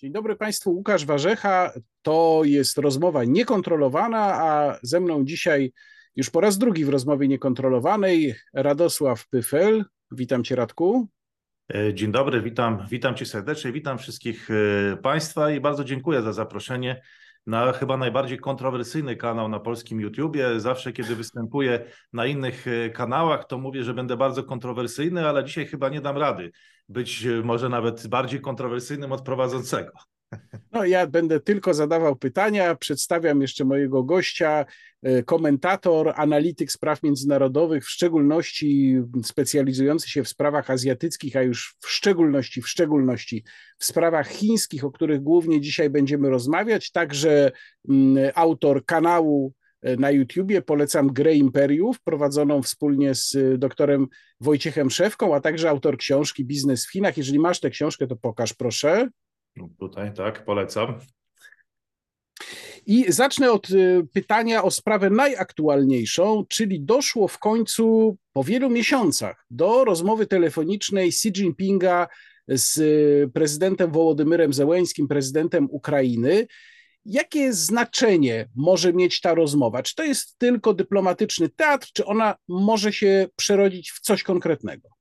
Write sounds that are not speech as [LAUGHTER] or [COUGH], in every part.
Dzień dobry Państwu, Łukasz Warzecha. To jest rozmowa niekontrolowana, a ze mną dzisiaj już po raz drugi w rozmowie niekontrolowanej Radosław Pyfel. Witam Cię, Radku. E, dzień dobry, witam, witam Cię serdecznie, witam wszystkich e, Państwa i bardzo dziękuję za zaproszenie na chyba najbardziej kontrowersyjny kanał na polskim YouTubie. Zawsze, kiedy występuję na innych e, kanałach, to mówię, że będę bardzo kontrowersyjny, ale dzisiaj chyba nie dam rady być e, może nawet bardziej kontrowersyjnym od prowadzącego. No, ja będę tylko zadawał pytania. Przedstawiam jeszcze mojego gościa, e, komentator, analityk spraw międzynarodowych, w szczególności specjalizujący się w sprawach azjatyckich, a już w szczególności, w szczególności w sprawach chińskich, o których głównie dzisiaj będziemy rozmawiać. Także mm, autor kanału e, na YouTubie. Polecam Grę Imperiów, prowadzoną wspólnie z e, doktorem Wojciechem Szewką, a także autor książki Biznes w Chinach. Jeżeli masz tę książkę, to pokaż proszę. Tutaj, tak, polecam. I zacznę od y, pytania o sprawę najaktualniejszą, czyli doszło w końcu po wielu miesiącach do rozmowy telefonicznej Xi Jinpinga z y, prezydentem Wołodymyrem Zełęńskim, prezydentem Ukrainy. Jakie znaczenie może mieć ta rozmowa? Czy to jest tylko dyplomatyczny teatr, czy ona może się przerodzić w coś konkretnego?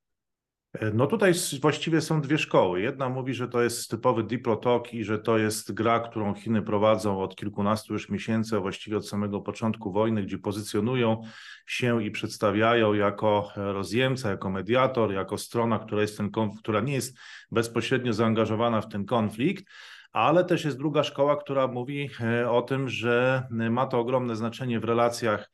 No tutaj właściwie są dwie szkoły. Jedna mówi, że to jest typowy diplotok i że to jest gra, którą Chiny prowadzą od kilkunastu już miesięcy, a właściwie od samego początku wojny, gdzie pozycjonują się i przedstawiają jako rozjemca, jako mediator, jako strona, która, jest ten, która nie jest bezpośrednio zaangażowana w ten konflikt. Ale też jest druga szkoła, która mówi e, o tym, że ma to ogromne znaczenie w relacjach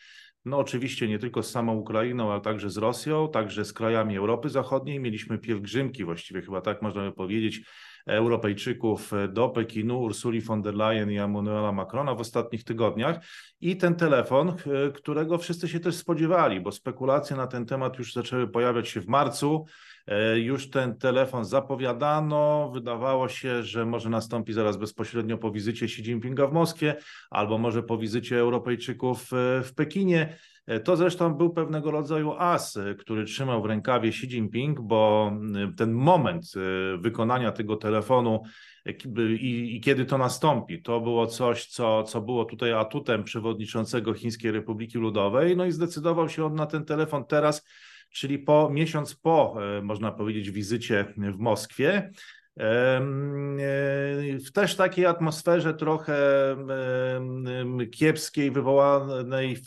no oczywiście nie tylko z samą Ukrainą, ale także z Rosją, także z krajami Europy Zachodniej. Mieliśmy pielgrzymki, właściwie chyba tak można by powiedzieć, Europejczyków do Pekinu, Ursuli von der Leyen i Emmanuela Macrona w ostatnich tygodniach. I ten telefon, którego wszyscy się też spodziewali, bo spekulacje na ten temat już zaczęły pojawiać się w marcu. E, już ten telefon zapowiadano, wydawało się, że może nastąpi zaraz bezpośrednio po wizycie Xi Jinpinga w Moskwie, albo może po wizycie Europejczyków w Pekinie. E, to zresztą był pewnego rodzaju as, e, który trzymał w rękawie Xi Jinping, bo ten moment wykonania tego telefonu i, i, kiedy to nastąpi, to było coś, co, co było tutaj atutem przewodniczącego Chińskiej Republiki Ludowej. No i zdecydował się on na ten telefon teraz czyli po miesiąc po, e, można powiedzieć, wizycie w Moskwie. E, w też takiej atmosferze trochę kiepskiej, wywołanej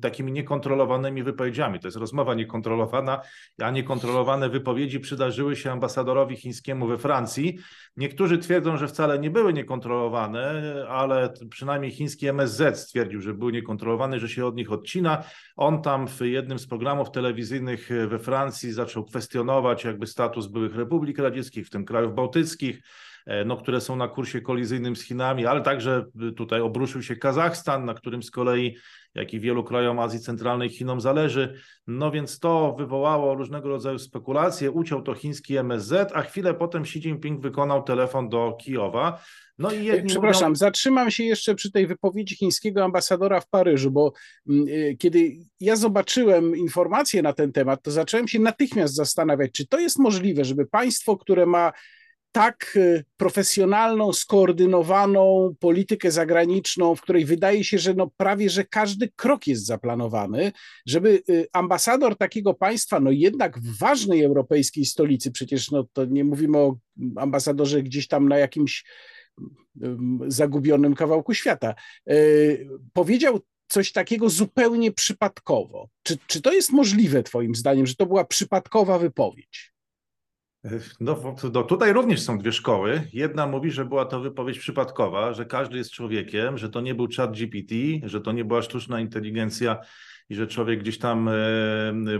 takimi niekontrolowanymi wypowiedziami. To jest rozmowa niekontrolowana, a niekontrolowane wypowiedzi przydarzyły się ambasadorowi chińskiemu we Francji. Niektórzy twierdzą, że wcale nie były niekontrolowane, ale przynajmniej chiński MSZ stwierdził, że były niekontrolowane, że się od nich odcina. On tam w jednym z programów telewizyjnych we Francji zaczął kwestionować jakby status byłych republik radzieckich, w tym krajów bałtyckich, e, no, które są na kursie kolizyjnym z Chinami, ale także tutaj obruszył się Kazachstan, na którym z kolei, jak i wielu krajom Azji Centralnej Chinom zależy. No więc to wywołało różnego rodzaju spekulacje, uciął to chiński MSZ, a chwilę potem Xi Jinping wykonał telefon do Kijowa. No i Przepraszam, mówią... zatrzymam się jeszcze przy tej wypowiedzi chińskiego ambasadora w Paryżu, bo mm, y, kiedy ja zobaczyłem informacje na ten temat, to zacząłem się natychmiast zastanawiać, czy to jest możliwe, żeby państwo, które ma tak y, profesjonalną, skoordynowaną politykę zagraniczną, w której wydaje się, że no prawie, że każdy krok jest zaplanowany, żeby y, ambasador takiego państwa, no jednak w ważnej europejskiej stolicy, przecież no to nie mówimy o ambasadorze gdzieś tam na jakimś zagubionym kawałku świata, powiedział coś takiego zupełnie przypadkowo. Czy, czy to jest możliwe, Twoim zdaniem, że to była przypadkowa wypowiedź? No, no, tutaj również są dwie szkoły. Jedna mówi, że była to wypowiedź przypadkowa, że każdy jest człowiekiem, że to nie był chat GPT, że to nie była sztuczna inteligencja i że człowiek gdzieś tam e,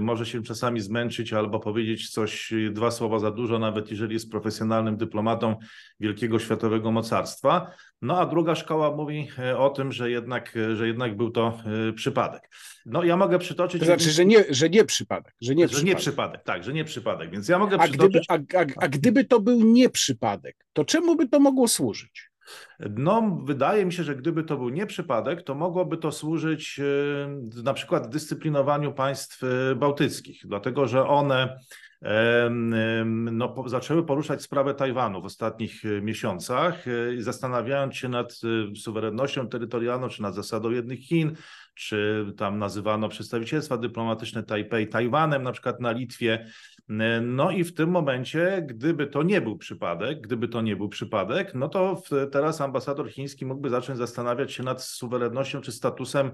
może się czasami zmęczyć albo powiedzieć coś, dwa słowa za dużo, nawet jeżeli jest profesjonalnym dyplomatą wielkiego światowego mocarstwa. No a druga szkoła mówi e, o tym, że jednak, że jednak był to e, przypadek. No ja mogę przytoczyć... To znaczy, że nie, że nie przypadek. Że nie, że przypadek. nie przypadek, tak, że nie przypadek. Więc ja mogę a przytoczyć... Gdyby, a, a, a gdyby to był nie przypadek, to czemu by to mogło służyć? No, wydaje mi się, że gdyby to był nie przypadek, to mogłoby to służyć e, na przykład dyscyplinowaniu państw e, bałtyckich, dlatego że one no, zaczęły poruszać sprawę Tajwanu w ostatnich e, miesiącach, zastanawiając się nad suwerennością terytorialną, czy nad zasadą jednych Chin, czy tam nazywano przedstawicielstwa dyplomatyczne Tajpej Tajwanem, na przykład na Litwie. No i w tym momencie, gdyby to nie był przypadek, gdyby to nie był przypadek, no to teraz ambasador chiński mógłby zacząć zastanawiać się nad suwerennością czy statusem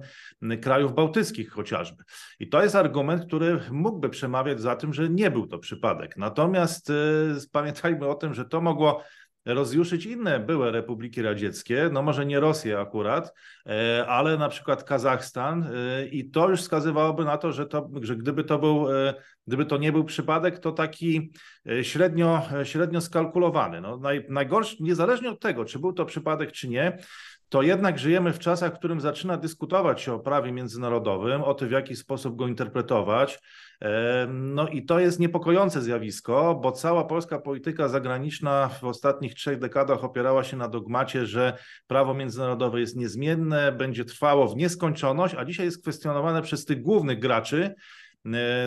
krajów bałtyckich chociażby. I to jest argument, który mógłby przemawiać za tym, że nie był to przypadek. Natomiast y, pamiętajmy o tym, że to mogło rozjuszyć inne były republiki radzieckie, no może nie Rosję akurat, e, ale na przykład Kazachstan e, i to już wskazywałoby na to, że, to, że gdyby to był, e, gdyby to nie był przypadek, to taki średnio, średnio skalkulowany. No naj, najgorszy, niezależnie od tego, czy był to przypadek, czy nie, to jednak żyjemy w czasach, w którym zaczyna dyskutować się o prawie międzynarodowym, o tym, w jaki sposób go interpretować. No i to jest niepokojące zjawisko, bo cała polska polityka zagraniczna w ostatnich trzech dekadach opierała się na dogmacie, że prawo międzynarodowe jest niezmienne, będzie trwało w nieskończoność, a dzisiaj jest kwestionowane przez tych głównych graczy, e,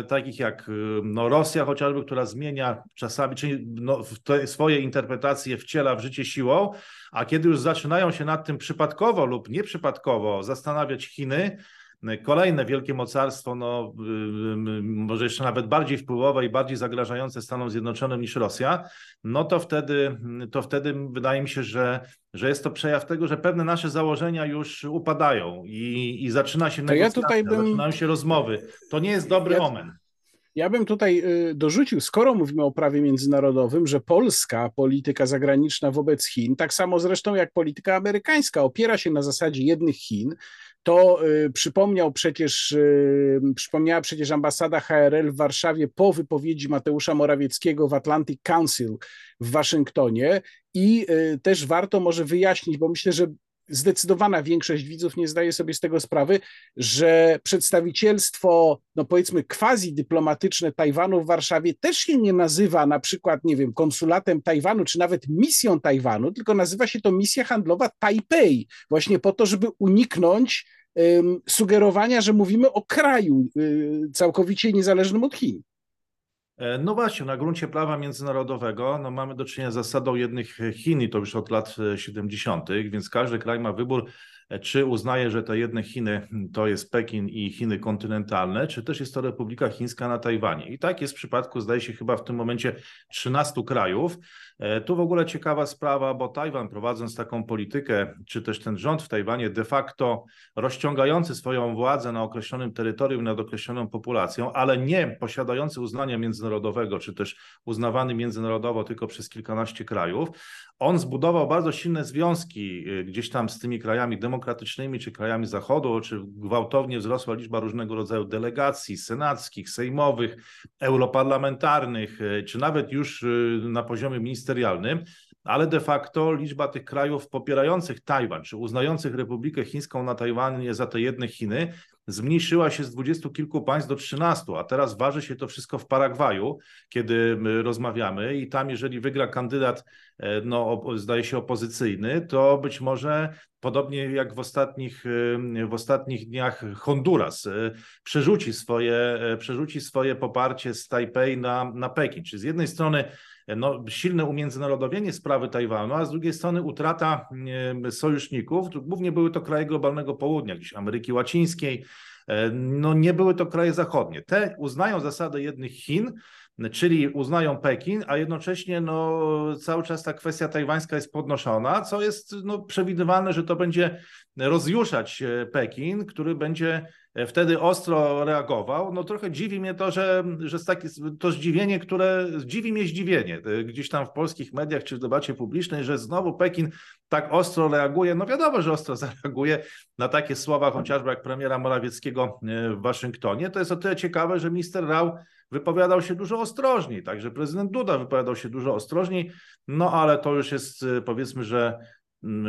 takich jak e, no, Rosja chociażby, która zmienia czasami, czyli no, swoje interpretacje wciela w życie siłą, a kiedy już zaczynają się nad tym przypadkowo lub nieprzypadkowo zastanawiać Chiny, Kolejne wielkie mocarstwo, no, może jeszcze nawet bardziej wpływowe i bardziej zagrażające Stanom Zjednoczonym niż Rosja, no to wtedy, to wtedy wydaje mi się, że, że jest to przejaw tego, że pewne nasze założenia już upadają i, i zaczyna się negocjacja, ja bym... zaczynają się rozmowy. To nie jest dobry ja... omen. Ja bym tutaj y, dorzucił, skoro mówimy o prawie międzynarodowym, że polska polityka zagraniczna wobec Chin, tak samo zresztą jak polityka amerykańska, opiera się na zasadzie jednych Chin, to y, przypomniał przecież, y, przypomniała przecież ambasada HRL w Warszawie po wypowiedzi Mateusza Morawieckiego w Atlantic Council w Waszyngtonie. I y, też warto może wyjaśnić, bo myślę, że zdecydowana większość widzów nie zdaje sobie z tego sprawy, że przedstawicielstwo, no powiedzmy, quasi dyplomatyczne Tajwanu w Warszawie też się nie nazywa na przykład, nie wiem, konsulatem Tajwanu, czy nawet misją Tajwanu, tylko nazywa się to misja handlowa Tajpej, właśnie po to, żeby uniknąć sugerowania, że mówimy o kraju um, całkowicie niezależnym od Chin. E, no właśnie, na gruncie prawa międzynarodowego no mamy do czynienia z zasadą jednych Chin i to już od lat 70., e, więc każdy kraj ma wybór, czy uznaje, że te jedne Chiny to jest Pekin i Chiny kontynentalne, czy też jest to Republika Chińska na Tajwanie. I tak jest w przypadku, zdaje się, chyba w tym momencie 13 krajów. E, tu w ogóle ciekawa sprawa, bo Tajwan prowadząc taką politykę, czy też ten rząd w Tajwanie de facto rozciągający swoją władzę na określonym terytorium, nad określoną populacją, ale nie posiadający uznania międzynarodowego, czy też uznawany międzynarodowo tylko przez kilkanaście krajów, on zbudował bardzo silne związki y, gdzieś tam z tymi krajami demokratycznymi, czy krajami Zachodu, czy gwałtownie wzrosła liczba różnego rodzaju delegacji senackich, sejmowych, europarlamentarnych, y, czy nawet już y, na poziomie ministerialnym, ale de facto liczba tych krajów popierających Tajwan, czy uznających Republikę Chińską na Tajwanie za te jedne Chiny, zmniejszyła się z dwudziestu kilku państw do trzynastu, a teraz waży się to wszystko w Paragwaju, kiedy rozmawiamy i tam jeżeli wygra kandydat, e, no zdaje się opozycyjny, to być może podobnie jak w ostatnich, w ostatnich dniach Honduras e, przerzuci swoje, e, przerzuci swoje poparcie z Tajpej na, na Pekin. Czyli z jednej strony no, silne umiędzynarodowienie sprawy Tajwanu, a z drugiej strony utrata sojuszników. Głównie były to kraje globalnego południa, gdzieś Ameryki Łacińskiej. E, no, nie były to kraje zachodnie. Te uznają zasadę jednych Chin, czyli uznają Pekin, a jednocześnie no, cały czas ta kwestia tajwańska jest podnoszona, co jest no, przewidywalne, że to będzie rozjuszać e, Pekin, który będzie wtedy ostro reagował. No trochę dziwi mnie to, że, że takie, to zdziwienie, które dziwi mnie zdziwienie e, gdzieś tam w polskich mediach czy w debacie publicznej, że znowu Pekin tak ostro reaguje. No wiadomo, że ostro [LAUGHS] zareaguje na takie słowa chociażby jak premiera Morawieckiego w Waszyngtonie. To jest o tyle ciekawe, że minister Rał wypowiadał się dużo ostrożniej, także prezydent Duda wypowiadał się dużo ostrożniej, no ale to już jest powiedzmy, że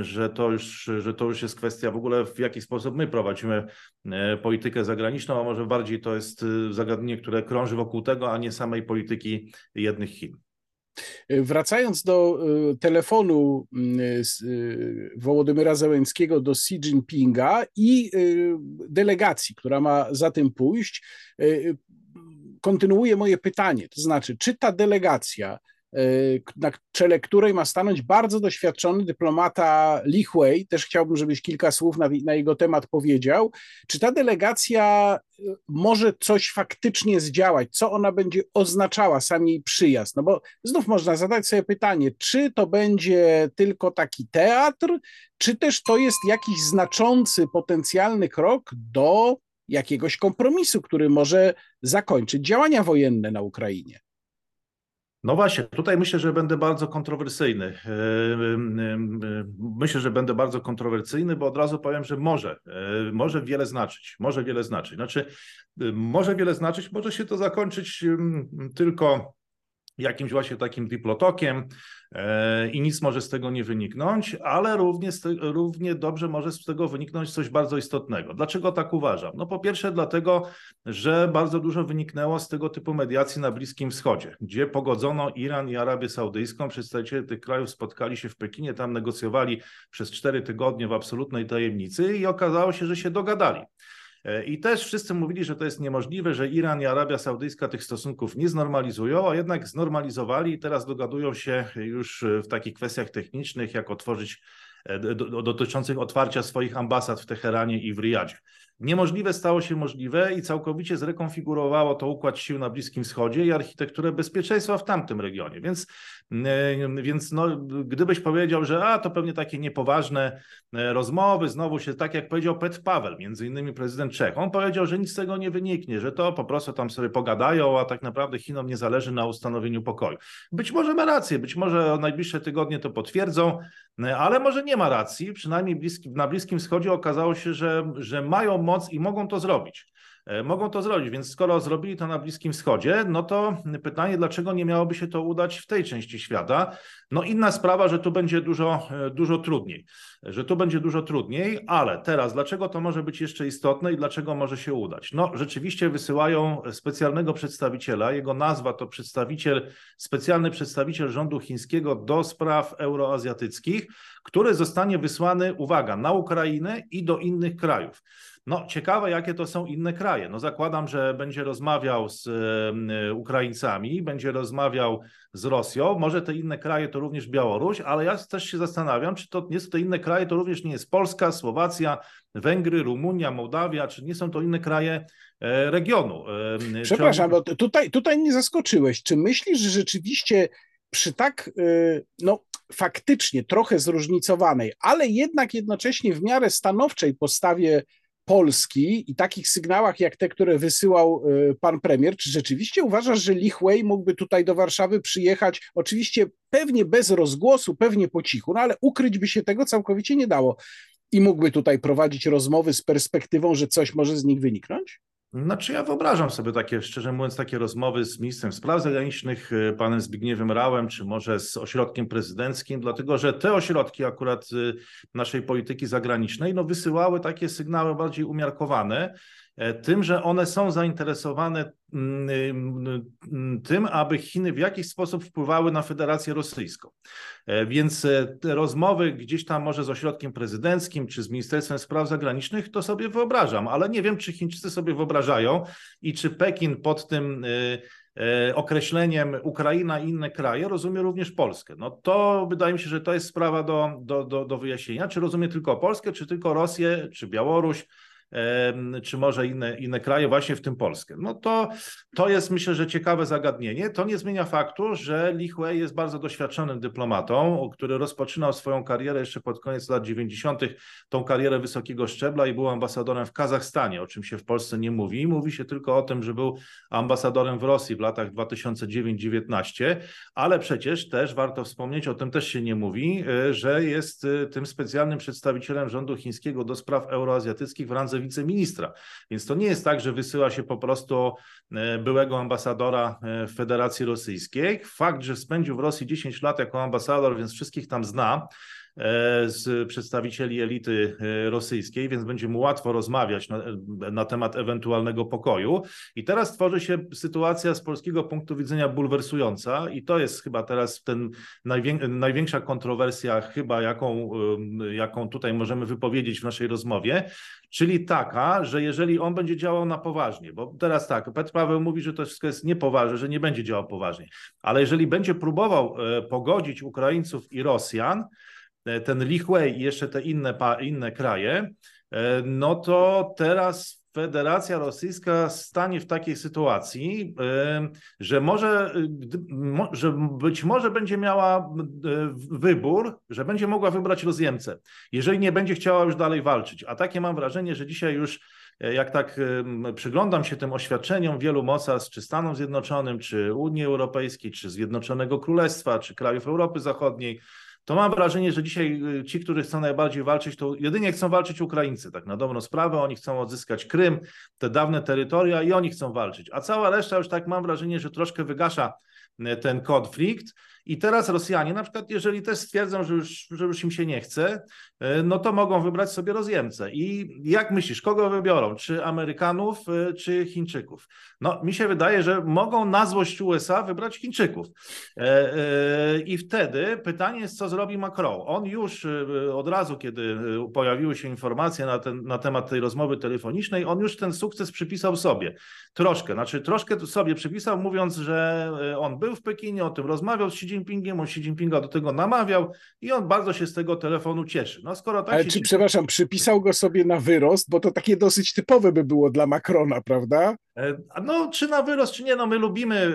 że to, już, że to już jest kwestia w ogóle, w jaki sposób my prowadzimy e, politykę zagraniczną, a może bardziej to jest e, zagadnienie, które krąży wokół tego, a nie samej polityki jednych Chin. Wracając do e, telefonu Wołodymyra Zełenskiego do Xi Jinpinga i delegacji, która ma za tym pójść, kontynuuję moje pytanie, to znaczy, czy ta delegacja Y, na czele której ma stanąć bardzo doświadczony dyplomata Li Hui. Też chciałbym, żebyś kilka słów na, na, jego temat powiedział. Czy ta delegacja y, może coś faktycznie zdziałać? Co ona będzie oznaczała, sam jej przyjazd? No bo znów można zadać sobie pytanie, czy to będzie tylko taki teatr, czy też to jest jakiś znaczący potencjalny krok do jakiegoś kompromisu, który może zakończyć działania wojenne na Ukrainie? No właśnie, tutaj myślę, że będę bardzo kontrowersyjny. E, e, e, myślę, że będę bardzo kontrowersyjny, bo od razu powiem, że może, może wiele znaczyć, może wiele znaczyć. Znaczy, może wiele znaczyć, może się to zakończyć tylko jakimś właśnie takim diplotokiem e, i nic może z tego nie wyniknąć, ale równie, równie dobrze może z tego wyniknąć coś bardzo istotnego. Dlaczego tak uważam? No po pierwsze dlatego, że bardzo dużo wyniknęło z tego typu mediacji na Bliskim Wschodzie, gdzie pogodzono Iran i Arabię Saudyjską, przedstawiciele tych krajów spotkali się w Pekinie, tam negocjowali przez cztery tygodnie w absolutnej tajemnicy i okazało się, że się dogadali. E, I też wszyscy mówili, że to jest niemożliwe, że Iran i Arabia Saudyjska tych stosunków nie znormalizują, a jednak znormalizowali i teraz dogadują się już w takich kwestiach technicznych, jak otworzyć e, dotyczących otwarcia swoich ambasad w Teheranie i w Riyadzie. Niemożliwe stało się możliwe i całkowicie zrekonfigurowało to układ sił na Bliskim Wschodzie i architekturę bezpieczeństwa w tamtym regionie. Więc, e, więc no, gdybyś powiedział, że a to pewnie takie niepoważne e, rozmowy, znowu się tak jak powiedział Pet Paweł, między innymi prezydent Czech, on powiedział, że nic z tego nie wyniknie, że to po prostu tam sobie pogadają, a tak naprawdę Chinom nie zależy na ustanowieniu pokoju. Być może ma rację, być może najbliższe tygodnie to potwierdzą, e, ale może nie ma racji. Przynajmniej bliski, na Bliskim Wschodzie okazało się, że, że mają moc i mogą to zrobić. E, mogą to zrobić, więc skoro zrobili to na Bliskim Wschodzie, no to pytanie, dlaczego nie miałoby się to udać w tej części świata? No inna sprawa, że tu będzie dużo, e, dużo trudniej, że tu będzie dużo trudniej, ale teraz dlaczego to może być jeszcze istotne i dlaczego może się udać? No rzeczywiście wysyłają specjalnego przedstawiciela, jego nazwa to przedstawiciel, specjalny przedstawiciel rządu chińskiego do spraw euroazjatyckich, który zostanie wysłany, uwaga, na Ukrainę i do innych krajów. No, ciekawe, jakie to są inne kraje. No, zakładam, że będzie rozmawiał z y, Ukraińcami, będzie rozmawiał z Rosją. Może te inne kraje to również Białoruś, ale ja też się zastanawiam, czy to nie są te inne kraje, to również nie jest Polska, Słowacja, Węgry, Rumunia, Mołdawia, czy nie są to inne kraje e, regionu. E, Przepraszam, bo tutaj, tutaj nie zaskoczyłeś. Czy myślisz, że rzeczywiście przy tak, no faktycznie trochę zróżnicowanej, ale jednak jednocześnie w miarę stanowczej postawie Polski i takich sygnałach jak te, które wysyłał y, pan premier, czy rzeczywiście uważasz, że Li Hui mógłby tutaj do Warszawy przyjechać, oczywiście pewnie bez rozgłosu, pewnie po cichu, no ale ukryć by się tego całkowicie nie dało i mógłby tutaj prowadzić rozmowy z perspektywą, że coś może z nich wyniknąć? Znaczy ja wyobrażam sobie takie, szczerze mówiąc, takie rozmowy z ministrem spraw zagranicznych, y, panem Zbigniewem Rałem, czy może z ośrodkiem prezydenckim, dlatego że te ośrodki akurat y, naszej polityki zagranicznej no, wysyłały takie sygnały bardziej umiarkowane, tym, że one są zainteresowane mm, mm, tym, aby Chiny w jakiś sposób wpływały na Federację Rosyjską. E, więc e, te rozmowy gdzieś tam może z ośrodkiem prezydenckim czy z Ministerstwem Spraw Zagranicznych, to sobie wyobrażam, ale nie wiem, czy Chińczycy sobie wyobrażają i czy Pekin pod tym określeniem Ukraina i inne kraje rozumie również Polskę. No to wydaje mi się, że to jest sprawa do, do, do, do wyjaśnienia. Czy rozumie tylko Polskę, czy tylko Rosję, czy Białoruś, czy może inne, inne kraje, właśnie w tym Polskę. No to, to jest myślę, że ciekawe zagadnienie. To nie zmienia faktu, że Li Hui jest bardzo doświadczonym dyplomatą, który rozpoczynał swoją karierę jeszcze pod koniec lat 90., tą karierę wysokiego szczebla i był ambasadorem w Kazachstanie, o czym się w Polsce nie mówi. Mówi się tylko o tym, że był ambasadorem w Rosji w latach 2009-19, ale przecież też warto wspomnieć, o tym też się nie mówi, e, że jest e, tym specjalnym przedstawicielem rządu chińskiego do spraw euroazjatyckich w randze wiceministra. Więc to nie jest tak, że wysyła się po prostu e, byłego ambasadora e, Federacji Rosyjskiej. Fakt, że spędził w Rosji 10 lat jako ambasador, więc wszystkich tam zna, z przedstawicieli elity rosyjskiej, więc będzie mu łatwo rozmawiać na, na temat ewentualnego pokoju. I teraz tworzy się sytuacja z polskiego punktu widzenia bulwersująca i to jest chyba teraz ten największa kontrowersja chyba, jaką, jaką tutaj możemy wypowiedzieć w naszej rozmowie, czyli taka, że jeżeli on będzie działał na poważnie, bo teraz tak, Petr Paweł mówi, że to wszystko jest niepoważne, że nie będzie działał poważnie, ale jeżeli będzie próbował e, pogodzić Ukraińców i Rosjan, e, ten Lichway i jeszcze te inne, inne kraje, e, no to teraz Federacja Rosyjska stanie w takiej sytuacji, że może, że być może będzie miała wybór, że będzie mogła wybrać rozjemcę, jeżeli nie będzie chciała już dalej walczyć. A takie mam wrażenie, że dzisiaj już e, jak tak przyglądam się tym oświadczeniom wielu mocarstw, czy Stanom Zjednoczonym, czy Unii Europejskiej, czy Zjednoczonego Królestwa, czy krajów Europy Zachodniej, to mam wrażenie, że dzisiaj y, ci, którzy chcą najbardziej walczyć, to jedynie chcą walczyć Ukraińcy, tak na dobrą sprawę, oni chcą odzyskać Krym, te dawne terytoria i oni chcą walczyć, a cała reszta już tak mam wrażenie, że troszkę wygasza y, ten konflikt i teraz Rosjanie, na przykład, jeżeli też stwierdzą, że już, że już im się nie chce, e, no to mogą wybrać sobie rozjemcę. I jak myślisz, kogo wybiorą? Czy Amerykanów, e, czy Chińczyków? No, mi się wydaje, że mogą na złość USA wybrać Chińczyków. E, I wtedy pytanie jest, co zrobi Macron. On już od razu, kiedy pojawiły się informacje na, ten, na temat tej rozmowy telefonicznej, on już ten sukces przypisał sobie. Troszkę, znaczy troszkę sobie przypisał, mówiąc, że on był w Pekinie, o tym rozmawiał z Jinpingiem, on Xi Jinpinga do tego namawiał i on bardzo się z tego telefonu cieszy. No skoro tak Ale czy, cieszy... przepraszam, przypisał go sobie na wyrost, bo to takie dosyć typowe by było dla Macrona, prawda? E, no, czy na wyrost, czy nie, no my lubimy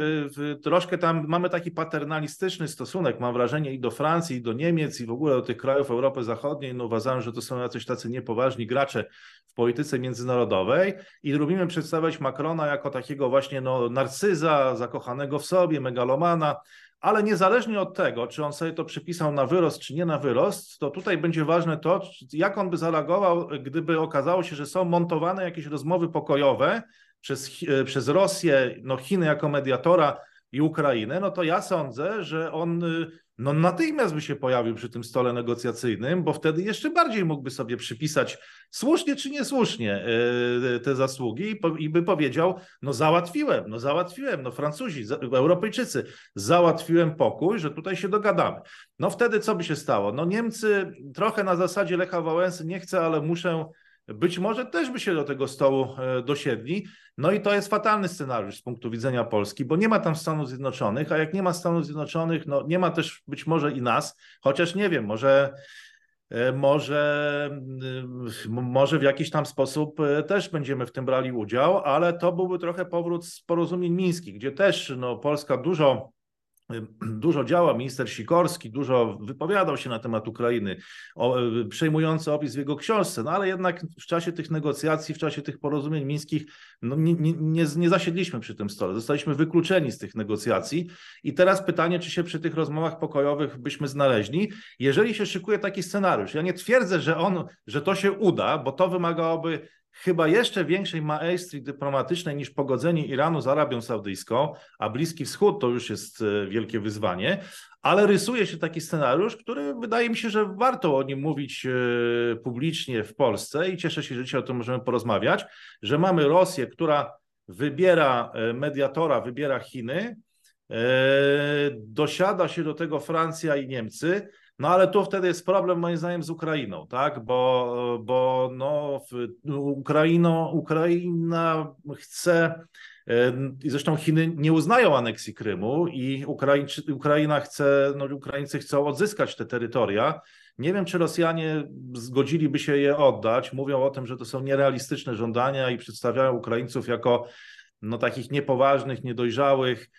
e, troszkę tam, mamy taki paternalistyczny stosunek, mam wrażenie, i do Francji, i do Niemiec, i w ogóle do tych krajów Europy Zachodniej, no uważam, że to są jacyś tacy niepoważni gracze w polityce międzynarodowej i lubimy przedstawiać Macrona jako takiego właśnie no, narcyza, zakochanego w sobie, megalomana, ale niezależnie od tego, czy on sobie to przypisał na wyrost, czy nie na wyrost, to tutaj będzie ważne to, jak on by zareagował, gdyby okazało się, że są montowane jakieś rozmowy pokojowe przez, e, przez Rosję, no Chiny jako mediatora i Ukrainę, no to ja sądzę, że on y, no natychmiast by się pojawił przy tym stole negocjacyjnym, bo wtedy jeszcze bardziej mógłby sobie przypisać słusznie czy niesłusznie e, te zasługi i by powiedział, no załatwiłem, no załatwiłem, no Francuzi, Europejczycy, załatwiłem pokój, że tutaj się dogadamy. No wtedy co by się stało? No Niemcy trochę na zasadzie Lecha Wałęsy nie chcę, ale muszę być może też by się do tego stołu e, dosiedli. No i to jest fatalny scenariusz z punktu widzenia Polski, bo nie ma tam Stanów Zjednoczonych, a jak nie ma Stanów Zjednoczonych, no nie ma też być może i nas, chociaż nie wiem, może e, może, może w jakiś tam sposób e, też będziemy w tym brali udział, ale to byłby trochę powrót z porozumień mińskich, gdzie też no, Polska dużo [CLEARS THROAT] Dużo działa minister Sikorski, dużo wypowiadał się na temat Ukrainy, o, przejmujący opis w jego książce, no ale jednak w czasie tych negocjacji, w czasie tych porozumień mińskich no, nie, nie, nie, nie zasiedliśmy przy tym stole, zostaliśmy wykluczeni z tych negocjacji i teraz pytanie, czy się przy tych rozmowach pokojowych byśmy znaleźli, jeżeli się szykuje taki scenariusz. Ja nie twierdzę, że on, że to się uda, bo to wymagałoby chyba jeszcze większej maestrii dyplomatycznej niż pogodzenie Iranu z Arabią Saudyjską, a Bliski Wschód to już jest e, wielkie wyzwanie, ale rysuje się taki scenariusz, który wydaje mi się, że warto o nim mówić e, publicznie w Polsce i cieszę się, że dzisiaj o tym możemy porozmawiać, że mamy Rosję, która wybiera e, mediatora, wybiera Chiny, dosiada się do tego Francja i Niemcy, no ale tu wtedy jest problem moim zdaniem z Ukrainą, tak? Bo, bo no, Ukraino, Ukraina chce i zresztą Chiny nie uznają aneksji Krymu i Ukraińcy, Ukraina chce, no Ukraińcy chcą odzyskać te terytoria. Nie wiem, czy Rosjanie zgodziliby się je oddać. Mówią o tym, że to są nierealistyczne żądania i przedstawiają Ukraińców jako no, takich niepoważnych, niedojrzałych,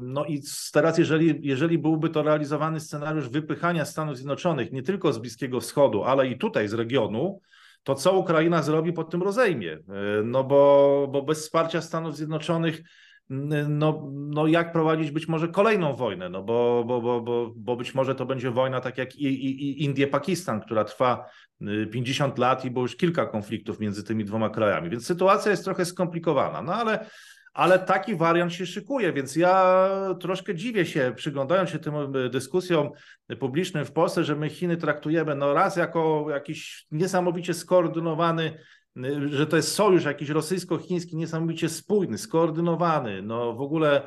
no i teraz, jeżeli, jeżeli byłby to realizowany scenariusz wypychania Stanów Zjednoczonych nie tylko z Bliskiego Wschodu, ale i tutaj z regionu, to co Ukraina zrobi po tym rozejmie? E, no bo, bo bez wsparcia Stanów Zjednoczonych no, no jak prowadzić być może kolejną wojnę, no bo, bo, bo, bo, bo być może to będzie wojna tak jak i, i, i Indie-Pakistan, która trwa 50 y, lat i było już kilka konfliktów między tymi dwoma krajami, więc sytuacja jest trochę skomplikowana, no ale ale taki wariant się szykuje, więc ja troszkę dziwię się, przyglądając się tym e, dyskusjom publicznym w Polsce, że my Chiny traktujemy no raz jako jakiś niesamowicie skoordynowany e, że to jest sojusz jakiś rosyjsko-chiński niesamowicie spójny, skoordynowany, no w ogóle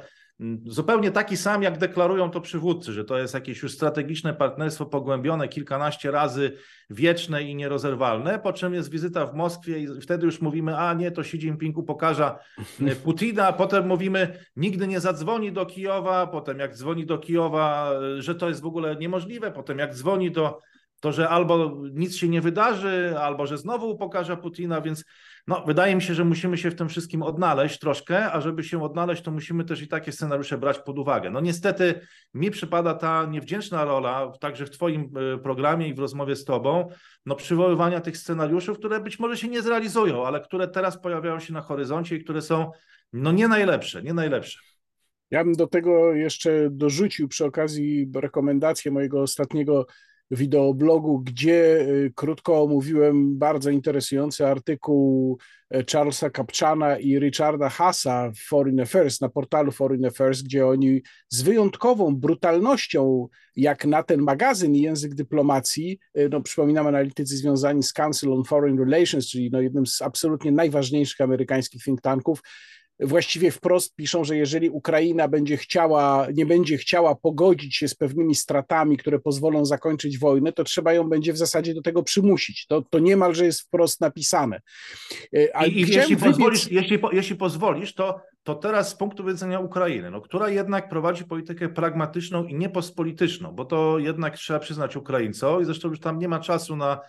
zupełnie taki sam, jak deklarują to przywódcy, że to jest jakieś już strategiczne partnerstwo pogłębione kilkanaście razy, wieczne i nierozerwalne, po czym jest wizyta w Moskwie i wtedy już mówimy, a nie, to Xi Jinping upokarza e, [LAUGHS] Putina, potem mówimy, nigdy nie zadzwoni do Kijowa, potem jak dzwoni do Kijowa, e, że to jest w ogóle niemożliwe, potem jak dzwoni do to, że albo nic się nie wydarzy, albo że znowu upokarza Putina, więc no, wydaje mi się, że musimy się w tym wszystkim odnaleźć troszkę, a żeby się odnaleźć, to musimy też i takie scenariusze brać pod uwagę. No niestety mi przypada ta niewdzięczna rola, także w Twoim e, programie i w rozmowie z Tobą, no przywoływania tych scenariuszy, które być może się nie zrealizują, ale które teraz pojawiają się na horyzoncie i które są no nie najlepsze, nie najlepsze. Ja bym do tego jeszcze dorzucił przy okazji rekomendację mojego ostatniego wideoblogu, gdzie y, krótko omówiłem bardzo interesujący artykuł e, Charlesa Kapczana i Richarda Hassa w Foreign Affairs, na portalu Foreign Affairs, gdzie oni z wyjątkową brutalnością, jak na ten magazyn język dyplomacji, e, no przypominam analitycy związani z Council on Foreign Relations, czyli no jednym z absolutnie najważniejszych amerykańskich think tanków, właściwie wprost piszą, że jeżeli Ukraina będzie chciała, nie będzie chciała pogodzić się z pewnymi stratami, które pozwolą zakończyć wojnę, to trzeba ją będzie w zasadzie do tego przymusić. To, to niemalże jest wprost napisane. E, a I, i jeśli, wybiec... pozwolisz, jeśli, jeśli pozwolisz, to, to teraz z punktu widzenia Ukrainy, no, która jednak prowadzi politykę pragmatyczną i niepospolityczną, bo to jednak trzeba przyznać Ukraińcom i zresztą już tam nie ma czasu na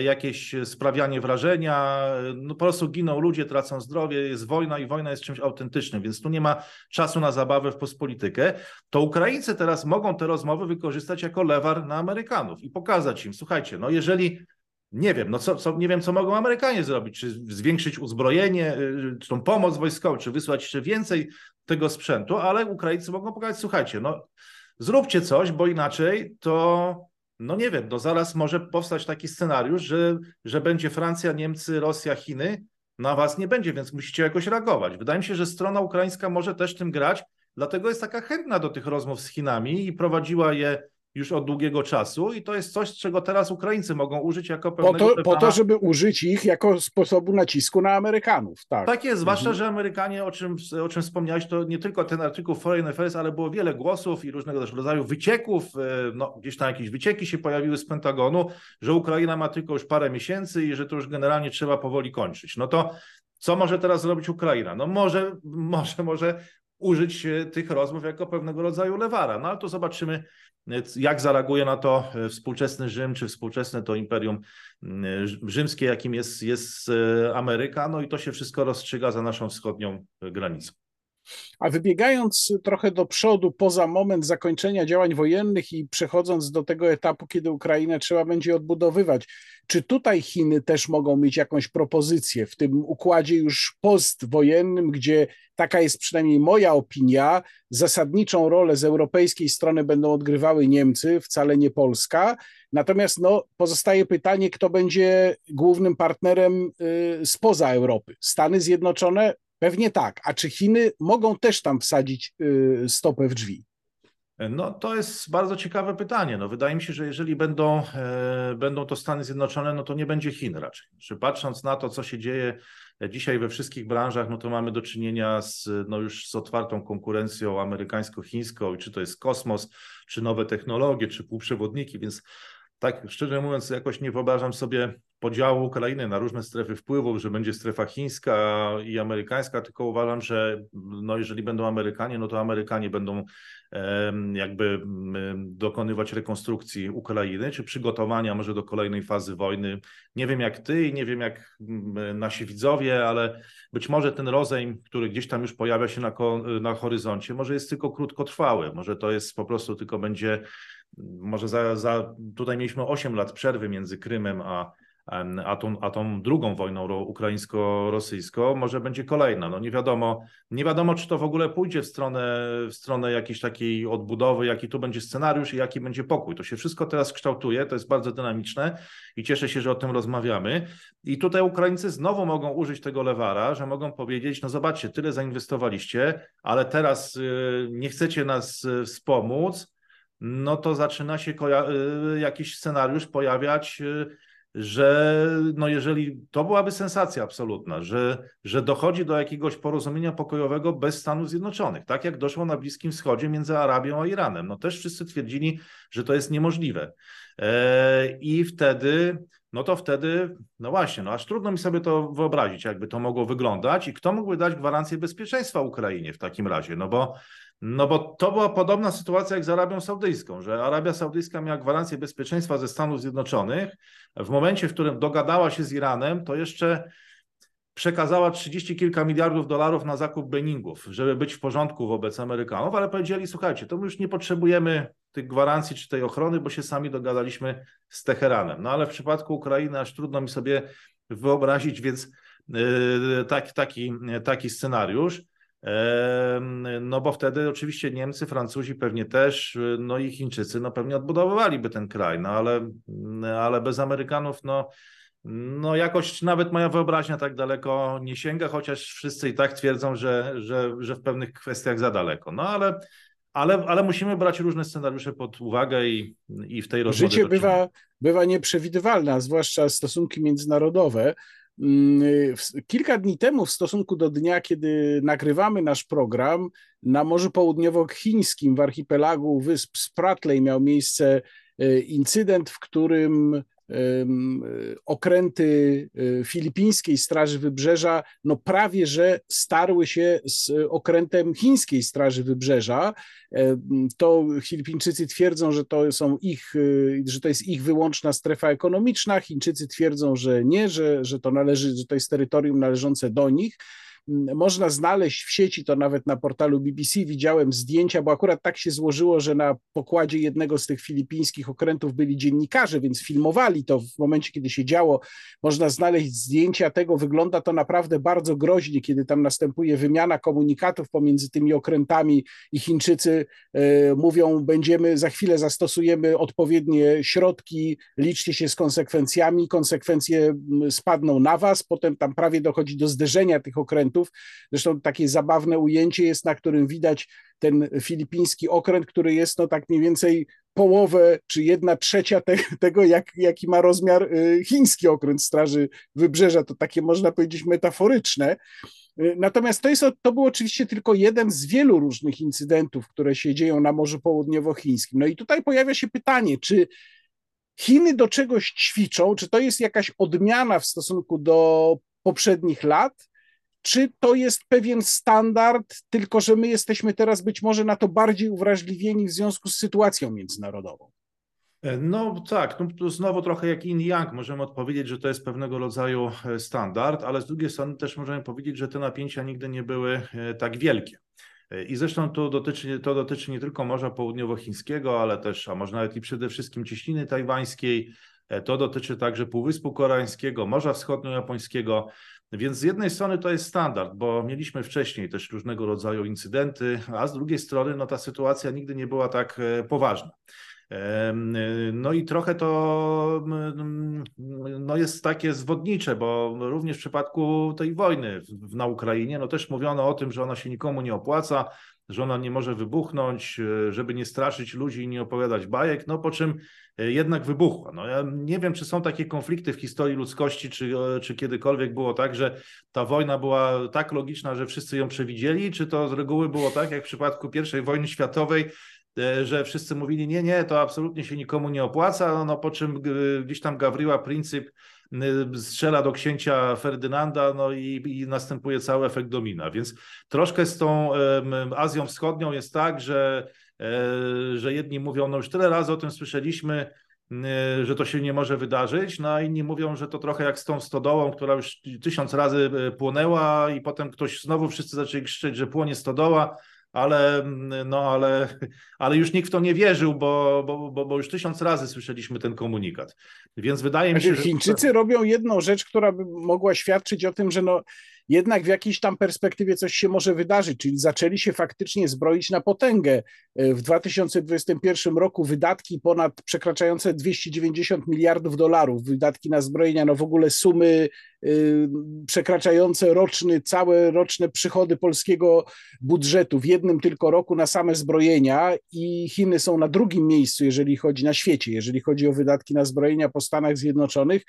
jakieś sprawianie wrażenia, no po prostu giną ludzie, tracą zdrowie, jest wojna i wojna jest czymś autentycznym, więc tu nie ma czasu na zabawę w pospolitykę, to Ukraińcy teraz mogą te rozmowy wykorzystać jako lewar na Amerykanów i pokazać im, słuchajcie, no jeżeli nie wiem, no co, co, nie wiem, co mogą Amerykanie zrobić, czy zwiększyć uzbrojenie, y, czy tą pomoc wojskową, czy wysłać jeszcze więcej tego sprzętu, ale Ukraińcy mogą pokazać, słuchajcie, no zróbcie coś, bo inaczej to no nie wiem, no zaraz może powstać taki scenariusz, że, że będzie Francja, Niemcy, Rosja, Chiny, na was nie będzie, więc musicie jakoś reagować. Wydaje mi się, że strona ukraińska może też tym grać, dlatego jest taka chętna do tych rozmów z Chinami i prowadziła je już od długiego czasu i to jest coś, czego teraz Ukraińcy mogą użyć jako pewnego... Po to, po to żeby użyć ich jako sposobu nacisku na Amerykanów, tak. Tak jest, zwłaszcza, mhm. że Amerykanie, o czym, o czym wspomniałeś, to nie tylko ten artykuł Foreign Affairs, ale było wiele głosów i różnego też rodzaju wycieków, e, no gdzieś tam jakieś wycieki się pojawiły z Pentagonu, że Ukraina ma tylko już parę miesięcy i że to już generalnie trzeba powoli kończyć. No to co może teraz zrobić Ukraina? No może, [LAUGHS] może, może użyć e, tych rozmów jako pewnego rodzaju lewara. No ale to zobaczymy, e, jak zareaguje na to e, współczesny Rzym, czy współczesne to imperium rzymskie, jakim jest, jest Ameryka. No i to się wszystko rozstrzyga za naszą wschodnią granicą. A wybiegając trochę do przodu, poza moment zakończenia działań wojennych i przechodząc do tego etapu, kiedy Ukrainę trzeba będzie odbudowywać, czy tutaj Chiny też mogą mieć jakąś propozycję w tym układzie już postwojennym, gdzie taka jest przynajmniej moja opinia, zasadniczą rolę z europejskiej strony będą odgrywały Niemcy, wcale nie Polska. Natomiast no, pozostaje pytanie, kto będzie głównym partnerem y, spoza Europy. Stany Zjednoczone Pewnie tak. A czy Chiny mogą też tam wsadzić y, stopę w drzwi? No to jest bardzo ciekawe pytanie. No, wydaje mi się, że jeżeli będą, e, będą to Stany Zjednoczone, no to nie będzie Chin raczej. Czy patrząc na to, co się dzieje dzisiaj we wszystkich branżach, no to mamy do czynienia z, no już z otwartą konkurencją amerykańsko-chińską, czy to jest kosmos, czy nowe technologie, czy półprzewodniki, więc tak szczerze mówiąc, jakoś nie wyobrażam sobie podziału Ukrainy na różne strefy wpływów, że będzie strefa chińska i amerykańska, tylko uważam, że no jeżeli będą Amerykanie, no to Amerykanie będą jakby dokonywać rekonstrukcji Ukrainy, czy przygotowania może do kolejnej fazy wojny. Nie wiem jak ty i nie wiem jak nasi widzowie, ale być może ten rozejm, który gdzieś tam już pojawia się na, na horyzoncie, może jest tylko krótkotrwały, może to jest po prostu tylko będzie może za, za tutaj mieliśmy 8 lat przerwy między Krymem a, a tą, a tą drugą wojną ukraińsko-rosyjską może będzie kolejna. No nie wiadomo, nie wiadomo, czy to w ogóle pójdzie w stronę, w stronę jakiejś takiej odbudowy, jaki tu będzie scenariusz i jaki będzie pokój. To się wszystko teraz kształtuje, to jest bardzo dynamiczne i cieszę się, że o tym rozmawiamy. I tutaj Ukraińcy znowu mogą użyć tego lewara, że mogą powiedzieć, no zobaczcie, tyle zainwestowaliście, ale teraz y, nie chcecie nas y, wspomóc, no to zaczyna się y, jakiś scenariusz pojawiać że no jeżeli to byłaby sensacja absolutna, że, że dochodzi do jakiegoś porozumienia pokojowego bez Stanów Zjednoczonych, tak jak doszło na Bliskim Wschodzie między Arabią a Iranem. No też wszyscy twierdzili, że to jest niemożliwe. E, I wtedy, no to wtedy, no właśnie, no aż trudno mi sobie to wyobrazić, jakby to mogło wyglądać i kto mógłby dać gwarancję bezpieczeństwa Ukrainie w takim razie, no bo no bo to była podobna sytuacja jak z Arabią Saudyjską, że Arabia Saudyjska miała gwarancję bezpieczeństwa ze Stanów Zjednoczonych. W momencie, w którym dogadała się z Iranem, to jeszcze przekazała 30 kilka miliardów dolarów na zakup Beningów, żeby być w porządku wobec Amerykanów, ale powiedzieli, słuchajcie, to my już nie potrzebujemy tych gwarancji czy tej ochrony, bo się sami dogadaliśmy z Teheranem. No ale w przypadku Ukrainy aż trudno mi sobie wyobrazić, więc yy, taki, taki, taki scenariusz. No bo wtedy oczywiście Niemcy, Francuzi pewnie też, no i Chińczycy, no pewnie odbudowywaliby ten kraj, no ale, ale bez Amerykanów, no, no jakoś nawet moja wyobraźnia tak daleko nie sięga, chociaż wszyscy i tak twierdzą, że, że, że w pewnych kwestiach za daleko. No ale, ale, ale musimy brać różne scenariusze pod uwagę i, i w tej rozmowie... Życie bywa, bywa nieprzewidywalne, zwłaszcza stosunki międzynarodowe. Mm, kilka dni temu, w stosunku do dnia, kiedy nagrywamy nasz program, na Morzu Południowochińskim w archipelagu wysp Spratly miał miejsce e, incydent, w którym okręty e, filipińskiej Straży Wybrzeża no prawie że starły się z okrętem chińskiej Straży Wybrzeża. To Filipińczycy twierdzą, że to są ich, e, że to jest ich wyłączna strefa ekonomiczna. Chińczycy twierdzą, że nie, że, że to należy, że to jest terytorium należące do nich. Można znaleźć w sieci, to nawet na portalu BBC widziałem zdjęcia, bo akurat tak się złożyło, że na pokładzie jednego z tych filipińskich okrętów byli dziennikarze, więc filmowali to w momencie, kiedy się działo. Można znaleźć zdjęcia tego, wygląda to naprawdę bardzo groźnie, kiedy tam następuje wymiana komunikatów pomiędzy tymi okrętami i Chińczycy e, mówią, będziemy, za chwilę zastosujemy odpowiednie środki, liczcie się z konsekwencjami, konsekwencje spadną na was, potem tam prawie dochodzi do zderzenia tych okrętów, okrętów. Zresztą takie zabawne ujęcie jest, na którym widać ten filipiński okręt, który jest no tak mniej więcej połowę czy jedna trzecia te, tego, jak, jaki ma rozmiar y, chiński okręt Straży Wybrzeża. To takie można powiedzieć metaforyczne. Y, natomiast to, jest, to był oczywiście tylko jeden z wielu różnych incydentów, które się dzieją na Morzu Południowochińskim. No i tutaj pojawia się pytanie, czy Chiny do czegoś ćwiczą, czy to jest jakaś odmiana w stosunku do poprzednich lat, czy to jest pewien standard, tylko że my jesteśmy teraz być może na to bardziej uwrażliwieni w związku z sytuacją międzynarodową? E, no tak, no, znowu trochę jak in yang możemy odpowiedzieć, że to jest pewnego rodzaju e, standard, ale z drugiej strony też możemy powiedzieć, że te napięcia nigdy nie były e, tak wielkie. I zresztą to dotyczy, to dotyczy nie tylko Morza Południowochińskiego, ale też, a może nawet i przede wszystkim cieśniny tajwańskiej, to dotyczy także Półwyspu Koreańskiego, Morza Wschodniojapońskiego. Więc z jednej strony to jest standard, bo mieliśmy wcześniej też różnego rodzaju incydenty, a z drugiej strony no, ta sytuacja nigdy nie była tak e, poważna. No i trochę to no jest takie zwodnicze, bo również w przypadku tej wojny na Ukrainie, no też mówiono o tym, że ona się nikomu nie opłaca, że ona nie może wybuchnąć, e, żeby nie straszyć ludzi i nie opowiadać bajek, no po czym e, jednak wybuchła. No ja nie wiem, czy są takie konflikty w historii ludzkości, czy, e, czy kiedykolwiek było tak, że ta wojna była tak logiczna, że wszyscy ją przewidzieli, czy to z reguły było tak, jak w przypadku I wojny światowej, że wszyscy mówili, nie, nie, to absolutnie się nikomu nie opłaca, no po czym gdzieś tam Gawryła Pryncyp Y, strzela do księcia Ferdynanda, no i, i następuje cały efekt domina. Więc troszkę z tą Azją Wschodnią jest tak, że, e, że jedni mówią, no już tyle razy o tym słyszeliśmy, że to się nie może wydarzyć, no a inni mówią, że to trochę jak z tą stodołą, która już tysiąc razy e, płonęła i potem ktoś znowu wszyscy zaczęli krzyczeć, że płonie stodoła, ale, no, ale, ale już nikt w to nie wierzył, bo, bo, bo, bo już tysiąc razy słyszeliśmy ten komunikat. Więc wydaje mi się, znaczy, że... Chińczycy robią jedną rzecz, która by mogła świadczyć o tym, że no, jednak w jakiejś tam perspektywie coś się może wydarzyć, czyli zaczęli się faktycznie zbroić na potęgę. W 2021 roku wydatki ponad przekraczające 290 miliardów dolarów, wydatki na zbrojenia, no w ogóle sumy y, przekraczające roczny, całe roczne przychody polskiego budżetu w jednym tylko roku na same zbrojenia i Chiny są na drugim miejscu, jeżeli chodzi na świecie, jeżeli chodzi o wydatki na zbrojenia po Stanach Zjednoczonych.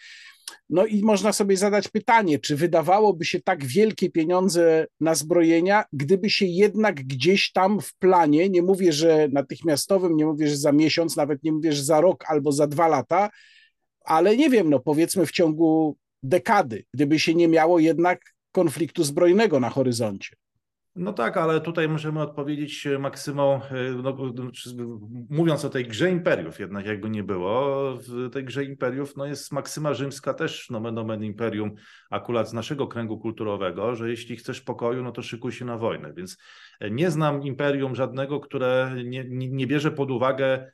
No i można sobie zadać pytanie, czy wydawałoby się tak wielkie pieniądze na zbrojenia, gdyby się jednak gdzieś tam w planie, nie mówię, że natychmiastowym, nie mówię, że za miesiąc, nawet nie mówię, że za rok albo za dwa lata, ale nie wiem, no powiedzmy w ciągu dekady, gdyby się nie miało jednak konfliktu zbrojnego na horyzoncie. No tak, ale tutaj możemy odpowiedzieć e, maksymą, e, no, mówiąc o tej grze imperiów, jednak jakby nie było, w tej grze imperiów no jest maksyma rzymska też nomen omen imperium, akurat z naszego kręgu kulturowego, że jeśli chcesz pokoju, no to szykuj się na wojnę, więc e, nie znam imperium żadnego, które nie, nie, nie bierze pod uwagę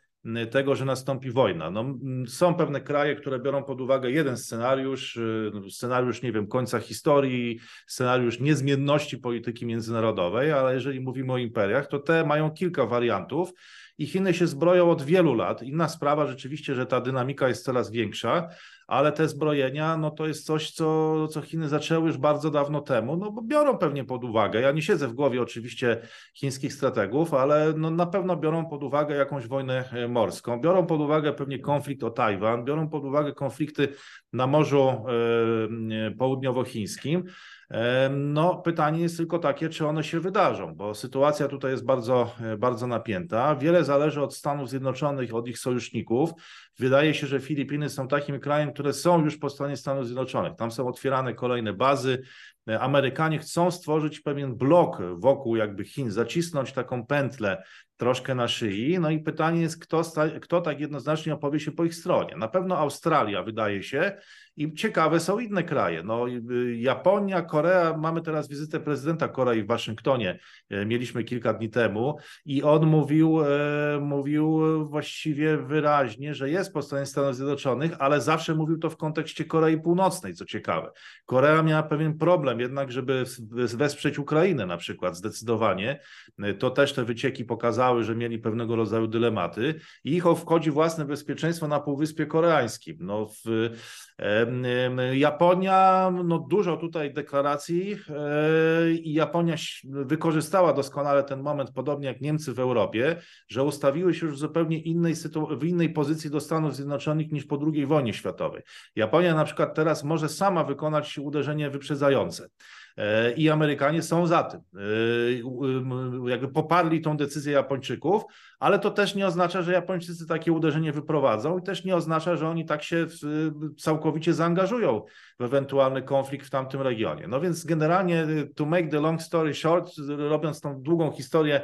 tego, że nastąpi wojna. No, są pewne kraje, które biorą pod uwagę jeden scenariusz, y, scenariusz, nie wiem, końca historii, scenariusz niezmienności polityki międzynarodowej, ale jeżeli mówimy o imperiach, to te mają kilka wariantów i Chiny się zbroją od wielu lat. Inna sprawa rzeczywiście, że ta dynamika jest coraz większa, ale te zbrojenia, no to jest coś, co, co Chiny zaczęły już bardzo dawno temu, no bo biorą pewnie pod uwagę, ja nie siedzę w głowie oczywiście chińskich strategów, ale no na pewno biorą pod uwagę jakąś wojnę e, morską, biorą pod uwagę pewnie konflikt o Tajwan, biorą pod uwagę konflikty na Morzu e, e, Południowochińskim, no, pytanie jest tylko takie, czy one się wydarzą, bo sytuacja tutaj jest bardzo, bardzo napięta. Wiele zależy od Stanów Zjednoczonych, od ich sojuszników. Wydaje się, że Filipiny są takim krajem, które są już po stronie Stanów Zjednoczonych. Tam są otwierane kolejne bazy. Amerykanie chcą stworzyć pewien blok wokół jakby Chin, zacisnąć taką pętlę troszkę na szyi. No i pytanie jest, kto, kto tak jednoznacznie opowie się po ich stronie. Na pewno Australia wydaje się, i ciekawe są inne kraje. No, y, Japonia, Korea, mamy teraz wizytę prezydenta Korei w Waszyngtonie, e, mieliśmy kilka dni temu i on mówił, e, mówił właściwie wyraźnie, że jest po stronie Stanów Zjednoczonych, ale zawsze mówił to w kontekście Korei Północnej, co ciekawe. Korea miała pewien problem jednak, żeby wesprzeć Ukrainę na przykład zdecydowanie. E, to też te wycieki pokazały, że mieli pewnego rodzaju dylematy i ich wchodzi własne bezpieczeństwo na Półwyspie Koreańskim. No, w, Japonia, no dużo tutaj deklaracji e, i Japonia wykorzystała doskonale ten moment, podobnie jak Niemcy w Europie, że ustawiły się już w zupełnie innej, w innej pozycji do Stanów Zjednoczonych niż po II wojnie światowej. Japonia na przykład teraz może sama wykonać uderzenie wyprzedzające. E, i Amerykanie są za tym. E, jakby poparli tą decyzję Japończyków, ale to też nie oznacza, że Japończycy takie uderzenie wyprowadzą i też nie oznacza, że oni tak się całkowicie zaangażują w ewentualny konflikt w tamtym regionie. No więc generalnie, to make the long story short, robiąc tą długą historię,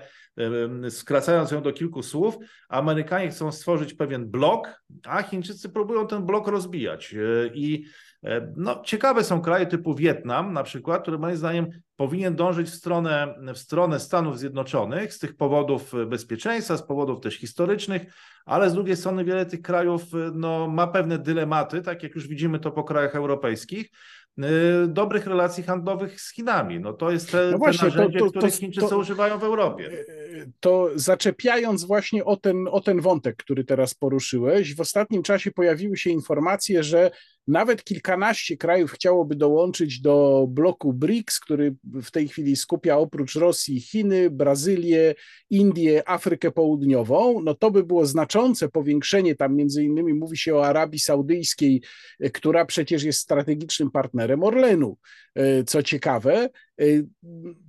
skracając ją do kilku słów, Amerykanie chcą stworzyć pewien blok, a Chińczycy próbują ten blok rozbijać. E, I E, no, ciekawe są kraje typu Wietnam na przykład, który moim zdaniem powinien dążyć w stronę, w stronę Stanów Zjednoczonych z tych powodów bezpieczeństwa, z powodów też historycznych, ale z drugiej strony wiele tych krajów no, ma pewne dylematy, tak jak już widzimy to po krajach europejskich, dobrych relacji handlowych z Chinami. No to jest te, no właśnie, te narzędzie, to, to, których Chińczycy to, używają w Europie. To zaczepiając właśnie o ten, o ten wątek, który teraz poruszyłeś, w ostatnim czasie pojawiły się informacje, że nawet kilkanaście krajów chciałoby dołączyć do bloku BRICS, który w tej chwili skupia oprócz Rosji Chiny, Brazylię, Indię, Afrykę Południową. No to by było znaczące powiększenie, tam między innymi mówi się o Arabii Saudyjskiej, która przecież jest strategicznym partnerem Orlenu. E, co ciekawe,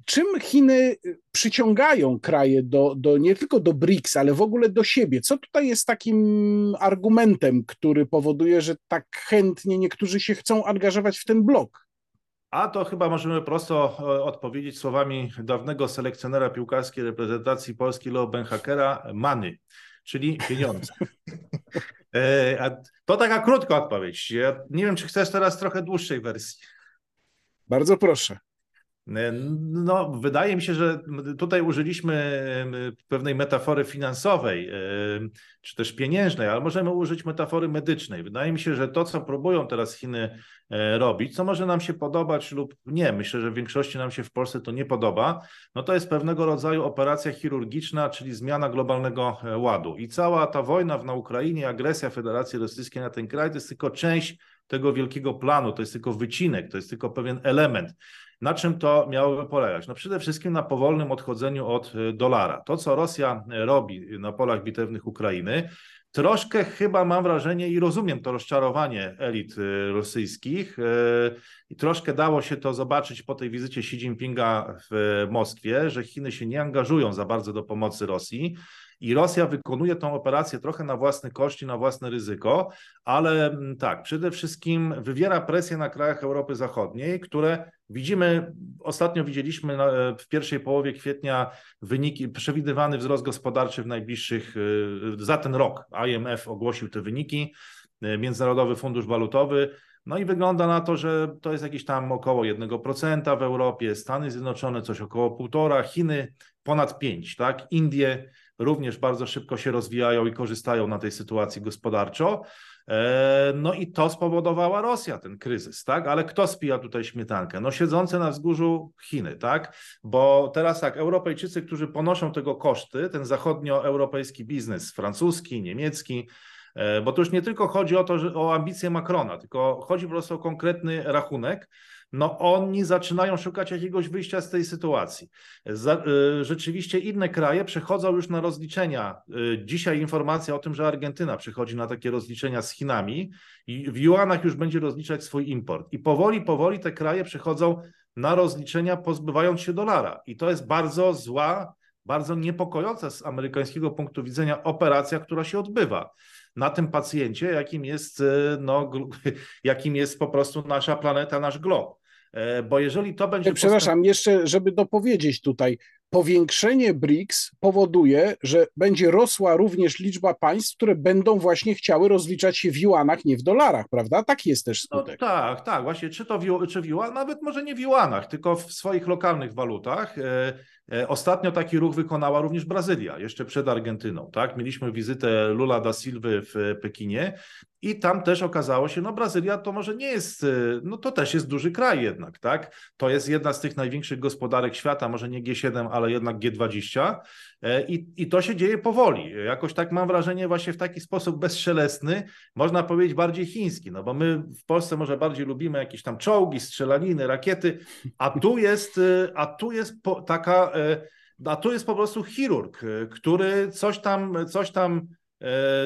czym Chiny przyciągają kraje do, do, nie tylko do BRICS, ale w ogóle do siebie? Co tutaj jest takim argumentem, który powoduje, że tak chętnie niektórzy się chcą angażować w ten blok? A to chyba możemy prosto e, odpowiedzieć słowami dawnego selekcjonera piłkarskiej reprezentacji Polski Leo Benhakera, many, czyli pieniądze. To taka krótka odpowiedź. Ja nie wiem, czy chcesz teraz trochę dłuższej wersji. Bardzo proszę. No, wydaje mi się, że tutaj użyliśmy pewnej metafory finansowej, czy też pieniężnej, ale możemy użyć metafory medycznej. Wydaje mi się, że to, co próbują teraz Chiny e, robić, co może nam się podobać lub nie, myślę, że w większości nam się w Polsce to nie podoba, no to jest pewnego rodzaju operacja chirurgiczna, czyli zmiana globalnego e, ładu. I cała ta wojna na Ukrainie, agresja Federacji Rosyjskiej na ten kraj, to jest tylko część tego wielkiego planu, to jest tylko wycinek, to jest tylko pewien element. Na czym to miałoby polegać? No przede wszystkim na powolnym odchodzeniu od y, dolara. To, co Rosja y, robi na polach bitewnych Ukrainy, troszkę chyba mam wrażenie i rozumiem to rozczarowanie elit y, rosyjskich i troszkę dało się to zobaczyć po tej wizycie Xi Jinpinga w Moskwie, że Chiny się nie angażują za bardzo do pomocy Rosji. I Rosja wykonuje tą operację trochę na własny koszt i na własne ryzyko, ale mm, tak, przede wszystkim wywiera presję na krajach Europy Zachodniej, które widzimy, ostatnio widzieliśmy w pierwszej połowie kwietnia wyniki, przewidywany wzrost gospodarczy w najbliższych, y, za ten rok. IMF ogłosił te wyniki, y, Międzynarodowy Fundusz Walutowy. No i wygląda na to, że to jest jakieś tam około 1% w Europie, Stany Zjednoczone coś około 1,5%, Chiny ponad 5%, tak? Indie również bardzo szybko się rozwijają i korzystają na tej sytuacji gospodarczo. E, no i to spowodowała Rosja, ten kryzys, tak? Ale kto spija tutaj śmietankę? No siedzące na wzgórzu Chiny, tak? Bo teraz tak, Europejczycy, którzy ponoszą tego koszty, ten zachodnioeuropejski biznes, francuski, niemiecki, e, bo to już nie tylko chodzi o to, o ambicje Macrona, tylko chodzi po prostu o konkretny rachunek, no oni zaczynają szukać jakiegoś wyjścia z tej sytuacji. Y, rzeczywiście inne kraje przechodzą już na rozliczenia. Y, dzisiaj informacja o tym, że Argentyna przychodzi na takie rozliczenia z Chinami i w juanach już będzie rozliczać swój import. I powoli, powoli te kraje przechodzą na rozliczenia, pozbywając się dolara. I to jest bardzo zła, bardzo niepokojąca z amerykańskiego punktu widzenia operacja, która się odbywa na tym pacjencie, jakim jest, y, no, [LAUGHS] jakim jest po prostu nasza planeta, nasz glob. E, bo jeżeli to będzie. Przepraszam, jeszcze, żeby dopowiedzieć tutaj, powiększenie BRICS powoduje, że będzie rosła również liczba państw, które będą właśnie chciały rozliczać się w juanach, nie w dolarach, prawda? Tak jest też no skutek. No, tak, tak, właśnie, czy to w, czy w juanach, nawet może nie w juanach, tylko w swoich lokalnych walutach. E, e, ostatnio taki ruch wykonała również Brazylia, jeszcze przed Argentyną. Tak? Mieliśmy wizytę Lula da Silva w Pekinie i tam też okazało się, no Brazylia to może nie jest, y, no to też jest duży kraj jednak, tak? To jest jedna z tych największych gospodarek świata, może nie G7, ale jednak G20 e, i, i to się dzieje powoli. Jakoś tak mam wrażenie właśnie w taki sposób bezszelestny, można powiedzieć bardziej chiński, no bo my w Polsce może bardziej lubimy jakieś tam czołgi, strzelaniny, rakiety, a tu jest, y, a tu jest taka, e, a tu jest po prostu chirurg, y, który coś tam, coś tam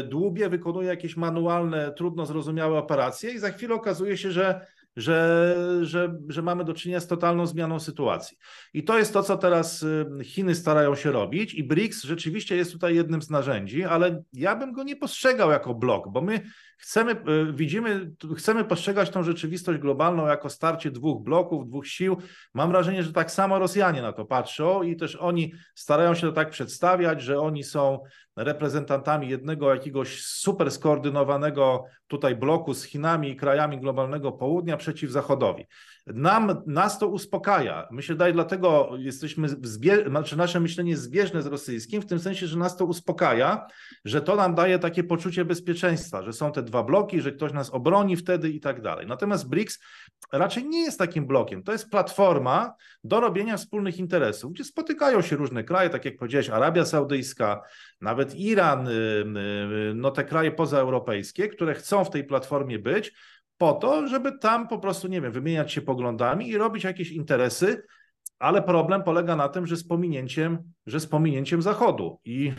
dłubie, wykonuje jakieś manualne, trudno zrozumiałe operacje i za chwilę okazuje się, że, że, że, że mamy do czynienia z totalną zmianą sytuacji. I to jest to, co teraz y, Chiny starają się robić i BRICS rzeczywiście jest tutaj jednym z narzędzi, ale ja bym go nie postrzegał jako blok, bo my chcemy, y, widzimy, chcemy postrzegać tą rzeczywistość globalną jako starcie dwóch bloków, dwóch sił. Mam wrażenie, że tak samo Rosjanie na to patrzą i też oni starają się to tak przedstawiać, że oni są reprezentantami jednego jakiegoś super skoordynowanego tutaj bloku z Chinami i krajami globalnego południa przeciw Zachodowi. Nam, nas to uspokaja. My się daje, dlatego jesteśmy, zbie, znaczy nasze myślenie jest zbieżne z rosyjskim, w tym sensie, że nas to uspokaja, że to nam daje takie poczucie bezpieczeństwa, że są te dwa bloki, że ktoś nas obroni wtedy i tak dalej. Natomiast BRICS raczej nie jest takim blokiem. To jest platforma do robienia wspólnych interesów, gdzie spotykają się różne kraje, tak jak powiedziałeś, Arabia Saudyjska, nawet Iran, no te kraje pozaeuropejskie, które chcą w tej platformie być, po to, żeby tam po prostu, nie wiem, wymieniać się poglądami i robić jakieś interesy, ale problem polega na tym, że z pominięciem, że z pominięciem Zachodu. I,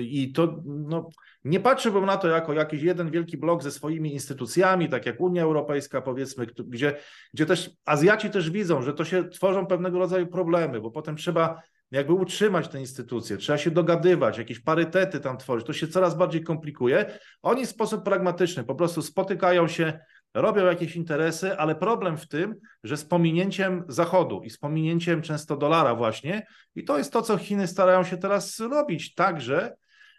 i to no, nie patrzyłbym na to jako jakiś jeden wielki blok ze swoimi instytucjami, tak jak Unia Europejska, powiedzmy, gdzie, gdzie też Azjaci też widzą, że to się tworzą pewnego rodzaju problemy, bo potem trzeba jakby utrzymać te instytucje, trzeba się dogadywać, jakieś parytety tam tworzyć, to się coraz bardziej komplikuje. Oni w sposób pragmatyczny po prostu spotykają się, robią jakieś interesy, ale problem w tym, że z pominięciem Zachodu i z pominięciem często dolara właśnie, i to jest to, co Chiny starają się teraz robić także,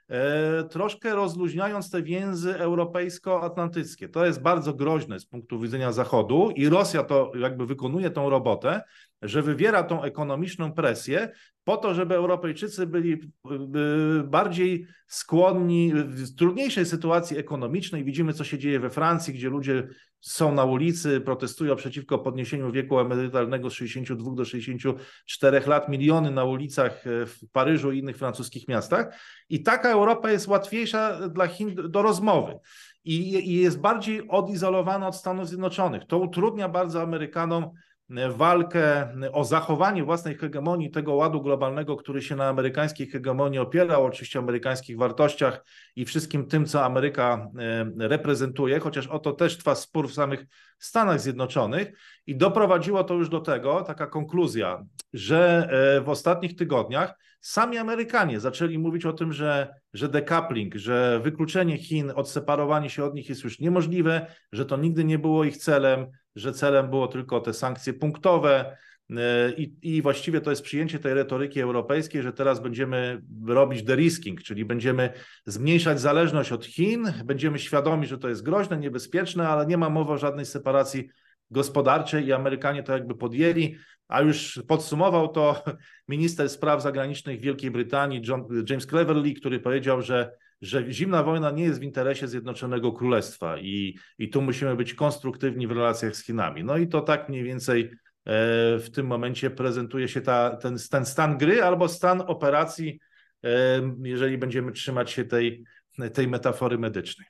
e, troszkę rozluźniając te więzy europejsko-atlantyckie. To jest bardzo groźne z punktu widzenia Zachodu i Rosja to jakby wykonuje tą robotę, że wywiera tą ekonomiczną presję po to, żeby Europejczycy byli y, bardziej skłonni w trudniejszej sytuacji ekonomicznej. Widzimy, co się dzieje we Francji, gdzie ludzie są na ulicy, protestują przeciwko podniesieniu wieku emerytalnego z 62 do 64 lat, miliony na ulicach e, w Paryżu i innych francuskich miastach. I taka Europa jest łatwiejsza dla Chin do rozmowy. I jest bardziej odizolowana od Stanów Zjednoczonych. To utrudnia bardzo Amerykanom walkę o zachowanie własnej hegemonii, tego ładu globalnego, który się na amerykańskiej hegemonii opierał, oczywiście amerykańskich wartościach i wszystkim tym, co Ameryka e, reprezentuje, chociaż o to też trwa spór w samych Stanach Zjednoczonych. I doprowadziło to już do tego, taka konkluzja, że e, w ostatnich tygodniach sami Amerykanie zaczęli mówić o tym, że, że decoupling, że wykluczenie Chin, odseparowanie się od nich jest już niemożliwe, że to nigdy nie było ich celem, że celem było tylko te sankcje punktowe. E, I, I właściwie to jest przyjęcie tej retoryki europejskiej, że teraz będziemy robić derisking, czyli będziemy zmniejszać zależność od Chin, będziemy świadomi, że to jest groźne, niebezpieczne, ale nie ma mowy o żadnej separacji gospodarczej i Amerykanie to jakby podjęli, a już podsumował to minister spraw zagranicznych Wielkiej Brytanii John, James Cleverly, który powiedział, że że zimna wojna nie jest w interesie Zjednoczonego Królestwa i, i tu musimy być konstruktywni w relacjach z Chinami. No i to tak mniej więcej e, w tym momencie prezentuje się ta, ten, ten stan gry albo stan operacji, e, jeżeli będziemy trzymać się tej, tej metafory medycznej.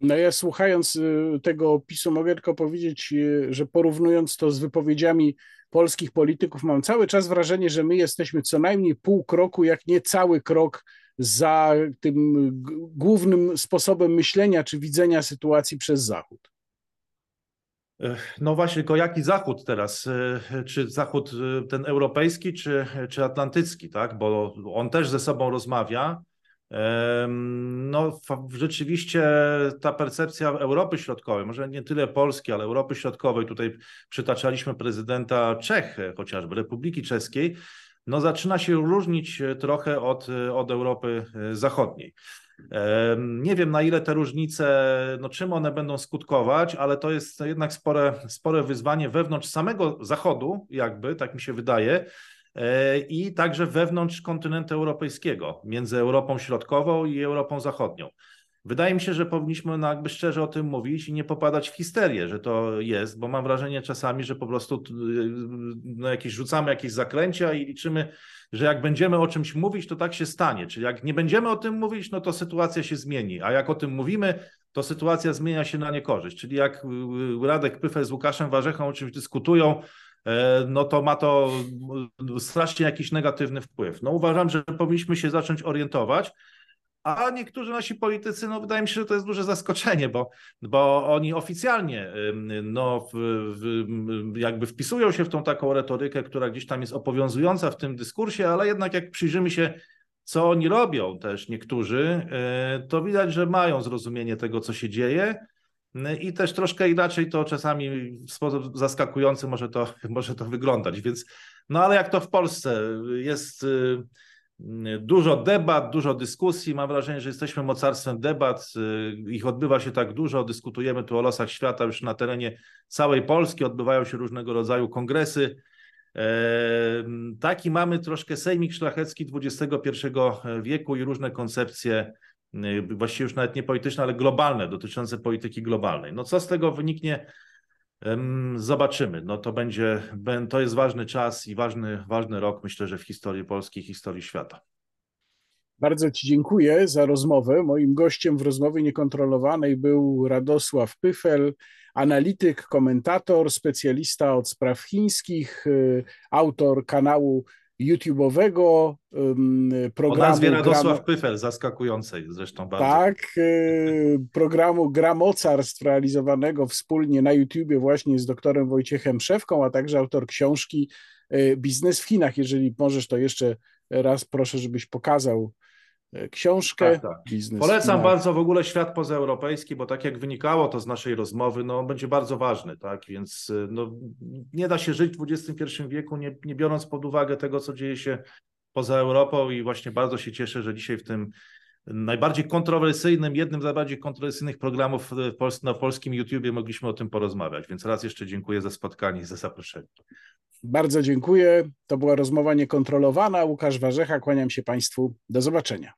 No ja słuchając y, tego opisu mogę tylko powiedzieć, że porównując to z wypowiedziami polskich polityków, mam cały czas wrażenie, że my jesteśmy co najmniej pół kroku, jak nie cały krok za tym głównym sposobem myślenia czy widzenia sytuacji przez Zachód? No właśnie, tylko jaki Zachód teraz? Czy Zachód ten europejski, czy, czy atlantycki, tak? Bo on też ze sobą rozmawia. No, rzeczywiście ta percepcja Europy Środkowej, może nie tyle Polski, ale Europy Środkowej, tutaj przytaczaliśmy prezydenta Czech, chociażby Republiki Czeskiej, no zaczyna się różnić e, trochę od, e, od Europy e, Zachodniej. Nie wiem, na ile te różnice, no czym one będą skutkować, ale to jest jednak spore, spore wyzwanie wewnątrz samego Zachodu, jakby, tak mi się wydaje, i także wewnątrz kontynentu europejskiego, między Europą Środkową i Europą Zachodnią. Wydaje mi się, że powinniśmy no jakby szczerze o tym mówić i nie popadać w histerię, że to jest, bo mam wrażenie czasami, że po prostu no jakieś rzucamy jakieś zakręcia i liczymy, że jak będziemy o czymś mówić, to tak się stanie. Czyli jak nie będziemy o tym mówić, no to sytuacja się zmieni, a jak o tym mówimy, to sytuacja zmienia się na niekorzyść. Czyli jak Radek Pyfel z Łukaszem Warzechą o czymś dyskutują, e, no to ma to strasznie jakiś negatywny wpływ. No uważam, że powinniśmy się zacząć orientować, a niektórzy nasi politycy, no wydaje mi się, że to jest duże zaskoczenie, bo, bo oni oficjalnie no, w, w, jakby wpisują się w tą taką retorykę, która gdzieś tam jest obowiązująca w tym dyskursie, ale jednak jak przyjrzymy się, co oni robią też niektórzy, e, to widać, że mają zrozumienie tego, co się dzieje. I też troszkę inaczej to czasami w sposób zaskakujący może to, [LAUGHS] może to wyglądać. Więc, no ale jak to w Polsce jest y, dużo debat, dużo dyskusji. Mam wrażenie, że jesteśmy mocarstwem debat. Y, ich odbywa się tak dużo. Dyskutujemy tu o losach świata już na terenie całej Polski. Odbywają się różnego rodzaju kongresy. Taki mamy troszkę sejmik szlachecki XXI wieku i różne koncepcje, y, właściwie już nawet nie polityczne, ale globalne, dotyczące polityki globalnej. No co z tego wyniknie? Zobaczymy. No to będzie, to jest ważny czas i ważny, ważny rok, myślę, że w historii Polski, historii świata. Bardzo Ci dziękuję za rozmowę. Moim gościem w rozmowie niekontrolowanej był Radosław Pyfel, analityk, komentator, specjalista od spraw chińskich, y, autor kanału YouTube'owego programu. O nazwie Radosław Gram... Pyfel, zaskakującej zresztą bardzo. Tak, y, programu Gra Mocarstw realizowanego wspólnie na YouTubie właśnie z doktorem Wojciechem Szewką, a także autor książki y, Biznes w Chinach. Jeżeli możesz, to jeszcze raz proszę, żebyś pokazał książkę. Tak, tak. Polecam bardzo w ogóle świat pozaeuropejski, bo tak jak wynikało to z naszej rozmowy, no będzie bardzo ważny, tak? Więc e, no, nie da się żyć w XXI wieku, nie, nie biorąc pod uwagę tego, co dzieje się poza Europą i właśnie bardzo się cieszę, że dzisiaj w tym najbardziej kontrowersyjnym, jednym z najbardziej kontrowersyjnych programów na polskim YouTubie mogliśmy o tym porozmawiać. Więc raz jeszcze dziękuję za spotkanie i za zaproszenie. Bardzo dziękuję. To była rozmowa niekontrolowana. Łukasz Warzecha, kłaniam się Państwu. Do zobaczenia.